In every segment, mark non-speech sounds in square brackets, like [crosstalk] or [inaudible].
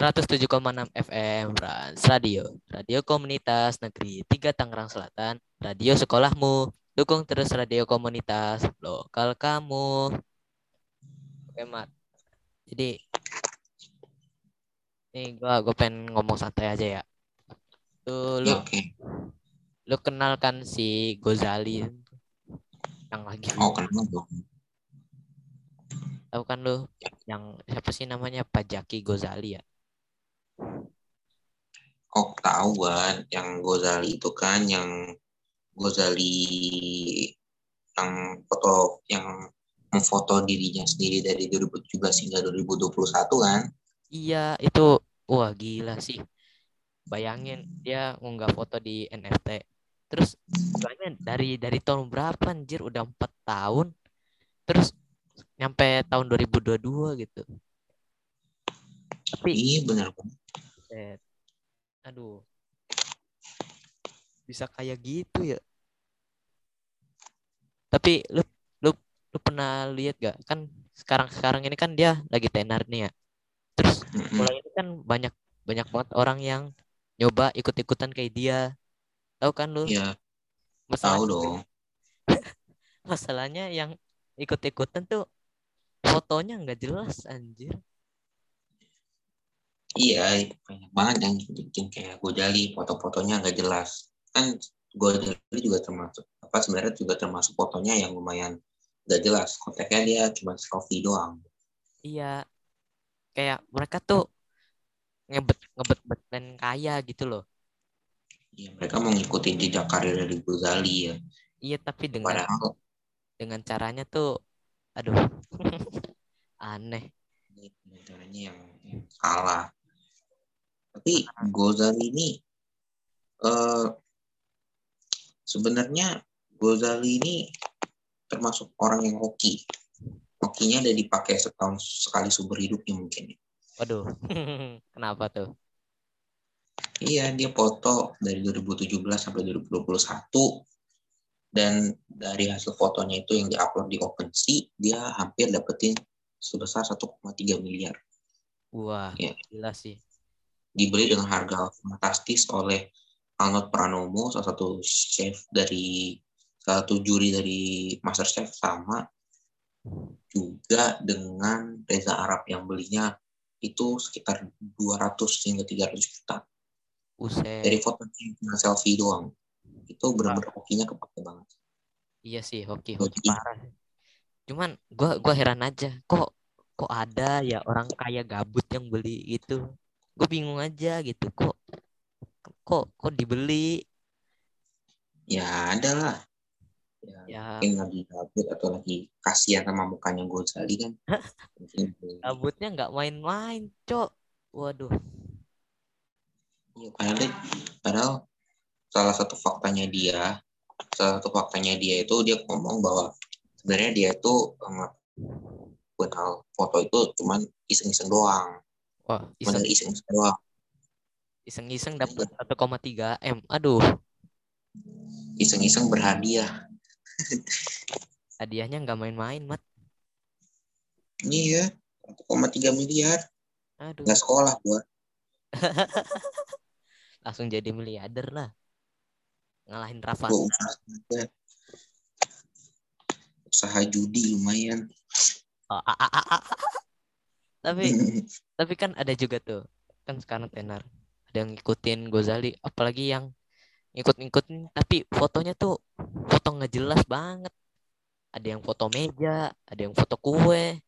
107,6 FM Rans Radio. Radio Komunitas Negeri 3 Tangerang Selatan. Radio sekolahmu. Dukung terus radio komunitas lokal kamu. Oke, Mat. Jadi nih gua gua pengen ngomong santai aja ya. Tuh lu Ya, oke. lu kenal kan si Gozali yang lagi Oh, kenal dong. tahu kan lu yang siapa sih namanya Pajaki Gozali ya? Oh, tahu kan yang Gozali itu kan yang Gozali yang foto yang memfoto dirinya sendiri dari 2017 hingga 2021 kan? Iya, itu wah gila sih. Bayangin dia ngunggah foto di NFT. Terus bukannya dari dari tahun berapa anjir udah empat tahun. Terus nyampe tahun 2022 gitu. Tapi Iya benar banget. Aduh. Bisa kayak gitu ya. Tapi lu lu lu pernah lihat gak kan sekarang-sekarang ini kan dia lagi tenar nih ya. Terus mulai ini kan banyak banyak banget orang yang nyoba ikut-ikutan kayak dia. Tahu kan lu? Iya, Masalah- tahu dong. [laughs] Masalahnya yang ikut-ikutan tuh fotonya nggak jelas anjir. Iya, banyak banget yang bikin kayak Gojali, foto-fotonya nggak jelas. Kan Gojali juga termasuk apa sebenarnya juga termasuk fotonya yang lumayan nggak jelas. Konteksnya dia cuma selfie doang. Iya. Kayak mereka tuh ngebet ngebet bet dan kaya gitu loh. Iya, mereka mau ngikutin jejak karir dari Gozali ya. Iya tapi dengan Padahal dengan caranya tuh aduh [laughs] aneh. ini caranya yang, yang salah. Tapi Gozali ini eh sebenarnya Gozali ini termasuk orang yang hoki. Hokinya ada dipakai setahun sekali seumur hidupnya mungkin. Waduh. [laughs] Kenapa tuh? Iya, dia foto dari 2017 sampai 2021 dan dari hasil fotonya itu yang diupload di OpenSea, dia hampir dapetin sebesar 1,3 miliar. Wah, Iya. gila sih. Dibeli dengan harga fantastis oleh Arnold Pranomo, salah satu chef dari salah satu juri dari MasterChef sama juga dengan Reza Arab yang belinya itu sekitar 200 hingga 300 juta. Uset. dari cuma selfie doang itu benar-benar hokinya kepake banget Iya sih, hoki Hoki. parah. Cuman gua gua heran aja, kok kok ada ya orang kaya gabut yang beli itu. Gue bingung aja gitu, kok kok kok dibeli? Ya ada lah. Ya, ya. mungkin lagi gabut atau lagi kasihan sama mukanya Gozali kan. [laughs] Mungkin gabutnya nggak main-main, Cok. Waduh. Iya, padahal, padahal salah satu faktanya dia salah satu faktanya dia itu dia ngomong bahwa sebenarnya dia itu buat hal foto itu cuman iseng-iseng doang Wah, iseng-iseng iseng-iseng dapat 1,3 M. Aduh, iseng-iseng berhadiah hadiahnya nggak main-main, Mat. iya 1,3 miliar Aduh, nggak sekolah gua [laughs] langsung jadi miliarder lah. Ngalahin Rafa. gua usaha usaha judi lumayan Oh, ah, ah, ah, ah. Tapi [laughs] tapi kan ada juga tuh kan sekarang tenar ada yang ngikutin Gozali apalagi yang ngikut-ngikutin tapi fotonya tuh foto nggak jelas banget. Ada yang foto meja ada yang foto kue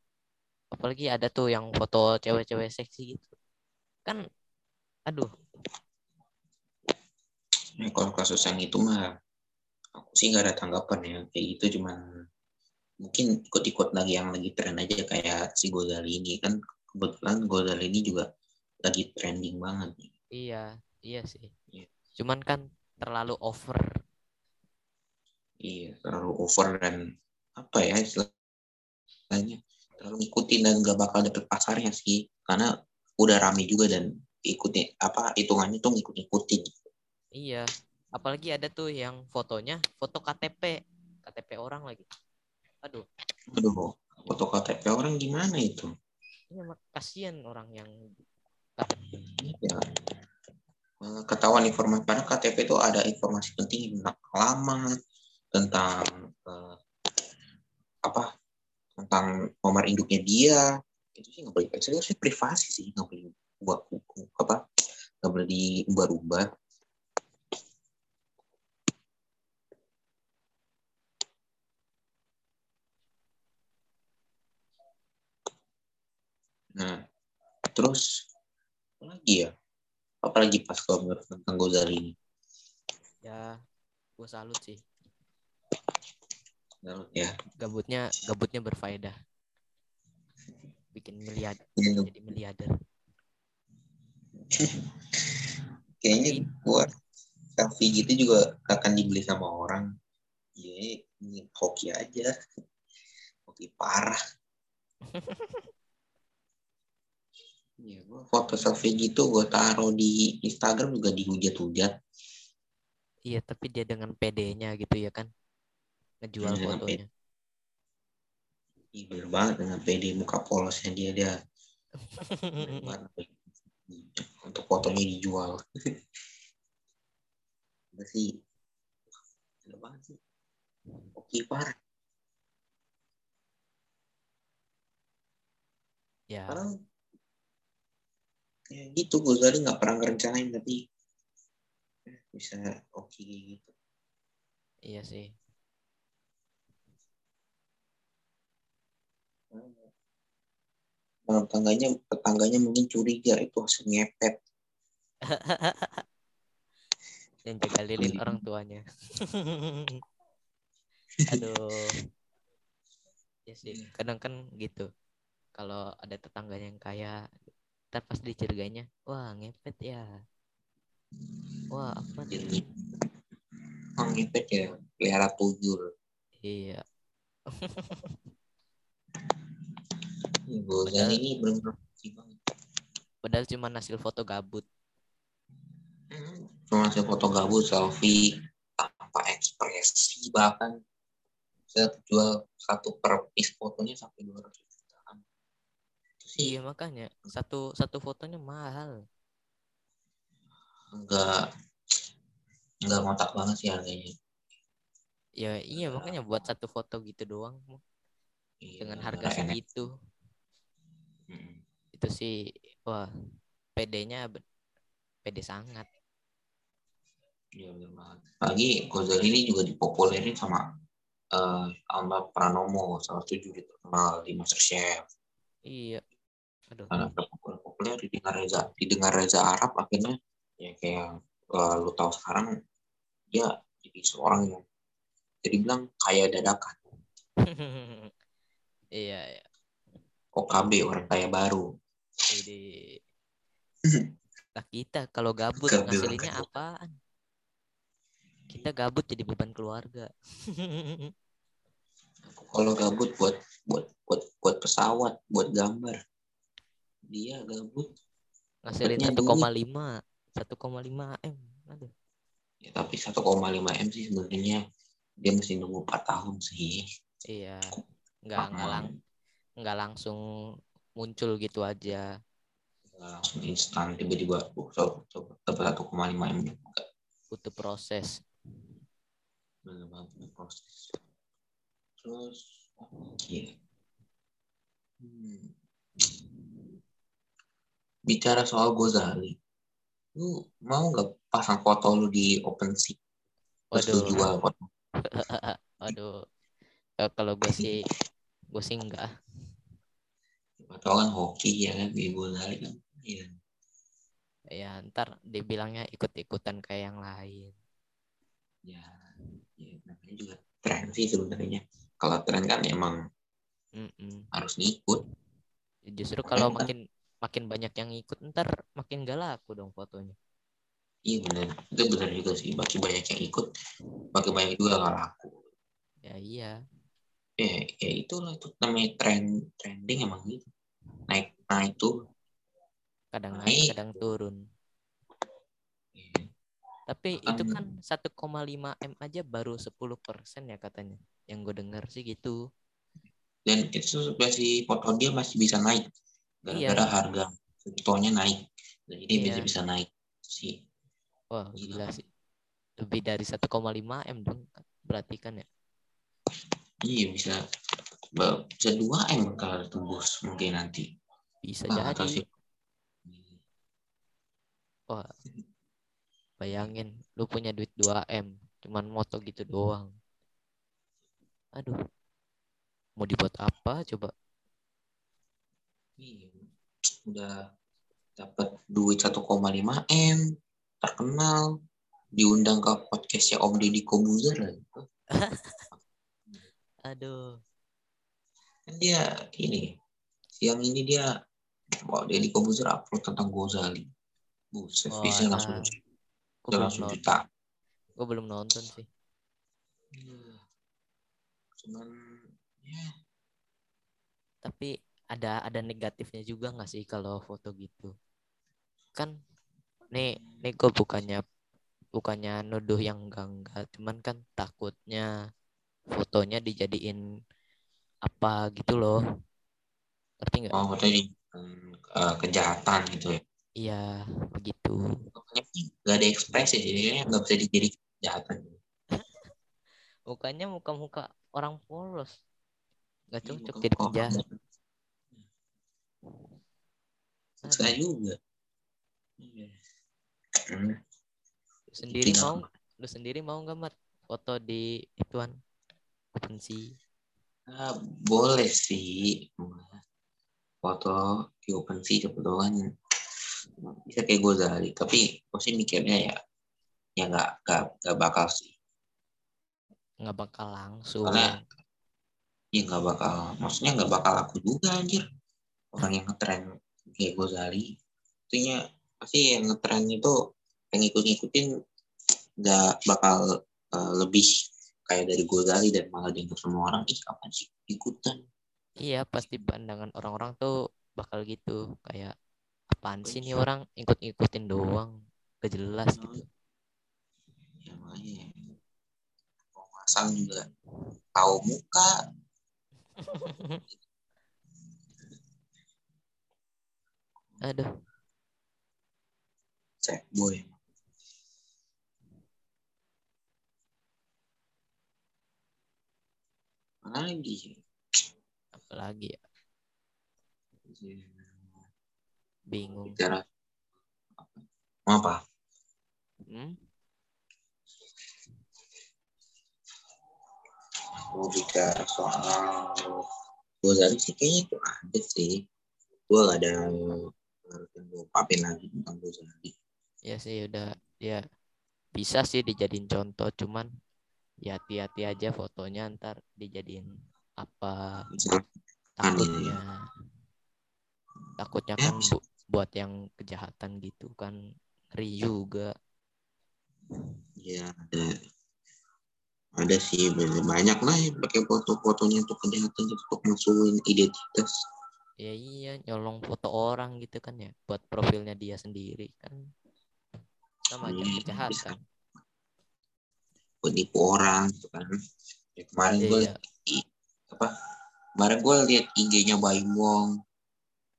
apalagi ada tuh yang foto cewek-cewek seksi gitu. Kan aduh. Ya, kalau kasus yang itu mah aku sih nggak ada tanggapan ya. Kayak gitu cuman mungkin ikut-ikut lagi yang lagi tren aja kayak si Gozali ini kan kebetulan Gozali ini juga lagi trending banget iya iya sih. Iya. cuman kan terlalu over. Iya terlalu over dan apa ya istilahnya terlalu ngikutin dan nggak bakal dapet pasarnya sih. Karena udah rame juga dan ikutin apa hitungannya tuh ngikut-ngikutin. Iya apalagi ada tuh yang fotonya foto KTP KTP orang lagi aduh. Aduh foto KTP orang gimana itu? Ini emang kasihan orang yang ya eh, ketahuan informasi pada KTP itu ada informasi penting tentang alamat tentang uh, apa tentang nomor induknya dia. Itu sih nggak boleh itu sih privasi sih nggak boleh buat apa nggak boleh diubah-ubah Nah, terus apa lagi ya? Apalagi pas kalau menurut tentang Gozali ini? Ya, gue salut sih. Salut ya. Gabutnya, gabutnya berfaedah. Bikin miliar, Iya. jadi miliarder. [laughs] Kayaknya buat selfie gitu juga akan dibeli sama orang. Iya, ini hoki aja. Hoki parah. [laughs] Iya, gua foto selfie gitu gue taruh di Instagram juga dihujat-hujat. Iya, tapi dia dengan PD-nya gitu ya kan. Ngejual Dengan fotonya. Iya, bener banget dengan PD muka polosnya dia dia. [laughs] Untuk fotonya dijual. Udah [laughs] sih. Gila banget sih. Oke, parah. ya, ya gitu Gozali nggak pernah ngerencanain tapi eh, bisa oke kayak gitu. iya sih. Nah, tetangganya tetangganya mungkin curiga itu hasil ngepet. [laughs] Yang jaga lilin orang tuanya. [laughs] Aduh. Ya sih, kadang kan gitu. Kalau ada tetangganya yang kaya, ntar pas dicurigainya, wah ngepet ya. Wah apa nih? Jadi oh, ngepet ya pelihara tuyul. Iya, Ini Gozali ini banget. padahal cuma hasil foto gabut. Hmm, Cuma hasil foto gabut selfie tanpa ekspresi bahkan saya jual satu per piece fotonya sampai dua ratus Iya makanya satu satu fotonya mahal. enggak enggak ngotak banget sih harganya. Ya iya makanya buat satu foto gitu doang Iya, dengan harga segitu Mm. itu sih wah PD-nya PD sangat. Iya benar banget. Lagi Gozali ini juga dipopulerin sama eh Alma Pranomo, salah satu juri terkenal di MasterChef. Iya. Aduh. Karena populer populer didengar Reza, didengar Reza Arab akhirnya ya kayak eh, lu tahu sekarang dia jadi seorang yang jadi bilang kaya dadakan. [laughs] iya, iya. OKB orang kaya baru. Jadi Lah kita kalau gabut ngasilinnya apaan? Kita gabut jadi beban keluarga. [laughs] Kalau gabut buat buat buat buat pesawat, buat gambar. Dia gabut Ngasilin Dapatnya 1,5 1,5 M. Aduh. ya tapi 1,5 M sih sebenarnya dia mesti nunggu 4 tahun sih. Iya. Nggak nggak lang nggak langsung muncul gitu aja. Nggak langsung instan tiba-tiba oh, coba dapat 1,5 M Butuh proses. banget proses. Terus oke. Hmm. Bicara soal Gozali, lu mau nggak pasang foto lu di OpenSea? Terus lu jual foto. [laughs] Waduh. Eh, kalau gue sih gue sih enggak. Atau kan hoki ya kan di Gozali kan. Iya. Ya ntar dibilangnya ikut-ikutan kayak yang lain. Ya, ya namanya juga tren sih sebenarnya. Kalau tren kan emang Mm-mm. harus ngikut. Justru kalau makin makin banyak yang ikut ntar makin gak laku dong fotonya. Iya benar, itu benar juga sih. Makin banyak yang ikut, makin banyak juga nggak laku. Ya iya. Ya, ya itulah itu namanya tren trending emang gitu. Naik naik tuh. Kadang Naik. naik, kadang turun. Ya, Tapi itu kan 1,5 M aja baru 10% ya katanya. Yang gue dengar sih gitu. Dan itu versi foto dia masih bisa naik. Gara-gara harga kriptonya naik. dan ini Iya. bisa bisa naik sih Wah, Gila. gila sih. Lebih dari 1,5 M dong. Berarti kan ya. iya bisa bisa dua m kalau tembus mungkin nanti Bisa Ah, atau jadi. sih Wah. Bayangin lu punya duit 2 M, cuman moto gitu doang. Aduh. Mau dibuat apa coba? Iya, udah dapat duit 1,5 m terkenal diundang ke podcastnya Om Deddy Kobuzer lagi. [laughs] Aduh. kan dia ini siang ini dia wow Deddy Kobuzer upload tentang Gozali buset Wah, bisa langsung nah. Gue bisa belum, langsung nonton. juta Gua belum nonton sih. Iya. cuman ya Tapi ada ada negatifnya juga nggak sih kalau foto gitu? Kan nih nih gue bukannya bukannya nuduh yang enggak enggak, cuman kan takutnya fotonya dijadiin apa gitu loh. Ngerti nggak? tadi eh, kejahatan gitu ya Iya, begitu. Nggak ada ekspresi jadi nggak bisa dijadikan kejahatan [laughs] Mukanya muka-muka orang polos. Nggak Iya, cocok jadi penjahat. Susah juga Iya. Hmm. Lu sendiri Tidak. mau lu sendiri mau nggak mat foto di ituan OpenSea? Ah, boleh sih foto di OpenSea kebetulan bisa kayak Gozali tapi gue sih mikirnya ya ya nggak nggak bakal sih Nggak bakal langsung. Karena- ya nggak bakal maksudnya nggak bakal aku juga anjir orang yang ngetren kayak Gozali artinya pasti yang ngetren itu yang ngikut-ngikutin nggak bakal eh, lebih kayak dari Gozali dan malah dianggap semua orang ih apa sih ikutan Iya, pasti pandangan orang-orang tuh bakal gitu. Kayak apaan sih nih orang ikut-ikutin doang. Gak jelas gitu. ya makanya mau masang juga tahu muka [laughs] Aduh, cek boy. Mana lagi? Apalagi ya? Bingung. bicara. Mau apa? Hmm? mau bicara soal Gozali sih kayaknya itu ada sih. Gue gak ada harus yang gue ungkapin lagi tentang Gozali Ya sih udah ya bisa sih dijadiin contoh cuman ya hati-hati aja fotonya ntar dijadiin apa takutnya. Takutnya Ya, kan bu- buat yang kejahatan gitu kan ngeri juga. Ya ada ada sih banyak lah yang pakai foto-fotonya untuk kejahatan untuk musuhin identitas ya iya nyolong foto orang gitu kan ya buat profilnya dia sendiri kan. Sama aja Iya, kejahatan. Buat nipu orang gitu kan. Ya, kemarin gue iya. apa kemarin gue lihat IG-nya Baim Wong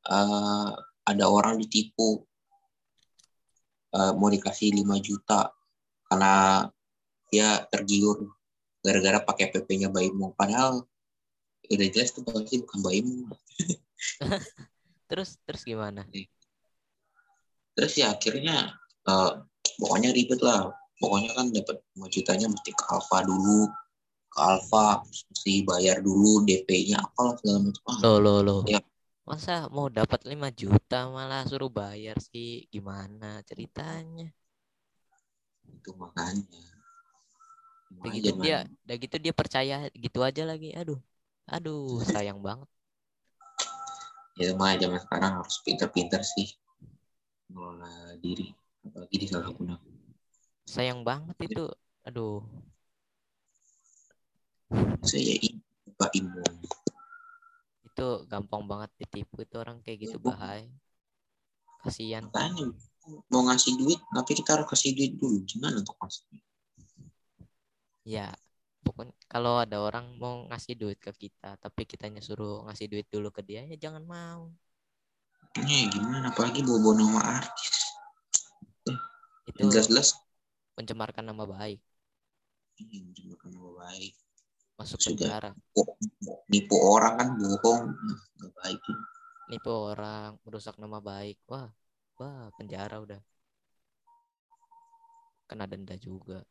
eh, ada orang ditipu. Eh, mau dikasih 5 juta karena dia tergiur gara-gara pakai PP-nya Baim Wong padahal udah jelas tuh pasti bukan Baim Wong [laughs] terus terus gimana? Terus ya akhirnya eh, pokoknya ribet lah. Pokoknya kan dapat 5 jutanya mesti ke Alfa dulu. Ke Alfa mesti bayar dulu DP-nya apalah segala macam. Lo lo lo Ya. masa mau dapat 5 juta malah suruh bayar sih? Gimana ceritanya? Itu makanya. Gitu jangan- dia udah gitu dia percaya gitu aja lagi. Aduh aduh [laughs] sayang banget ya makanya zaman sekarang harus pinter-pinter sih mengelola diri apalagi disalahgunakan sayang banget itu. Aduh. Saya ini buka imun itu gampang banget ditipu itu orang kayak gitu Ya, bahaya. Kasihan. Makanya mau ngasih duit tapi kita harus kasih duit dulu. Gimana untuk duit? ya pokoknya kalau ada orang mau ngasih duit ke kita tapi kitanya suruh ngasih duit dulu ke dia ya jangan mau. Ini gimana? Apalagi bawa nama artis. Itu jelas-jelas. mencemarkan nama baik. Ini mencemarkan nama baik. Masuk Sudah. penjara. nipu orang kan? Bohong. Nggak baik nipu orang merusak nama baik. Wah wah penjara udah. Kena denda juga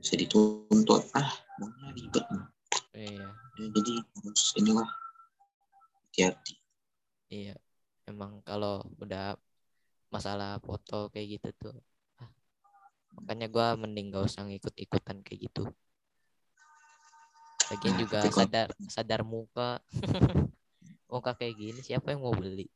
bisa dituntut. Ah maunya ribet iya. Ya, jadi harus inilah. Hati-hati. Iya emang kalau udah masalah foto kayak gitu tuh ah, makanya gua mending gak usah ngikut-ikutan kayak gitu. Lagian Nah, juga sadar sadar muka. [laughs] Muka kayak gini siapa yang mau beli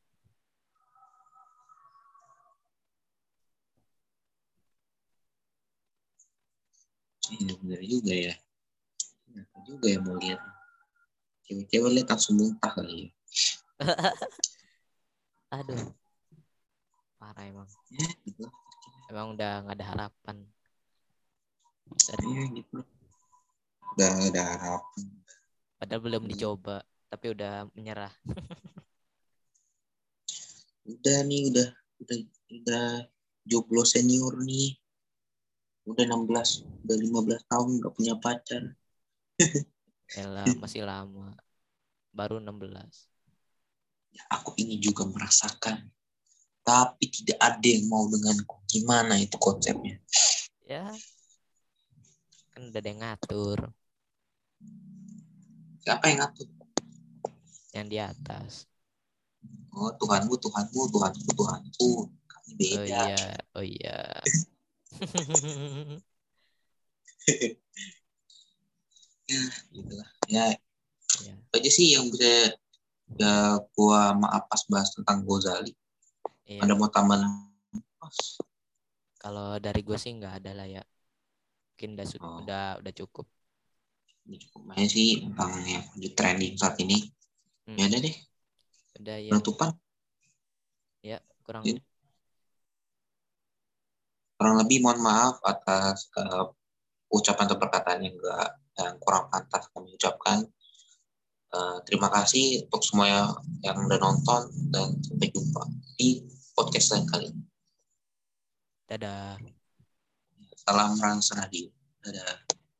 Iya benar juga ya. Kenapa juga ya mau lihat. Cewek-cewek lihat langsung muntah kali ya. [laughs] aduh parah emang Ya gitu. emang udah nggak ada harapan dari Ya gitu. Udah ada harapan. padahal belum Hmm. dicoba tapi udah menyerah [laughs] Udah nih udah udah udah jomblo senior nih. Udah 16, udah 15 tahun nggak punya pacar. [laughs] Elah [laughs] masih lama baru 16 Ya, aku ini juga merasakan. Tapi tidak ada yang mau denganku. Gimana itu konsepnya? ya kan udah ada yang ngatur Siapa yang ngatur? yang di atas Oh, Tuhanmu, Tuhanmu, Tuhanku, Tuhanku. Kami oh beda. iya oh iya [laughs] Ya, gitu lah. Ya, ya aja sih yang bisa ya gua maaf pas bahas tentang Gozali. iya Ada mau tambahan? kalau dari gue sih nggak ada lah ya mungkin udah Oh. udah udah cukup Ini cukup banyak sih tentang yang lagi trending saat ini. Hmm. Ya udah deh, udah ya penutupan. ya kurang Iya. Kurang lebih mohon maaf atas eh, ucapan atau perkataan yang enggak yang kurang pantas kami ucapkan. Eh, terima kasih untuk semua yang, yang udah nonton dan sampai jumpa di podcast lain kali. dadah Salam Rans Radio. Dadah.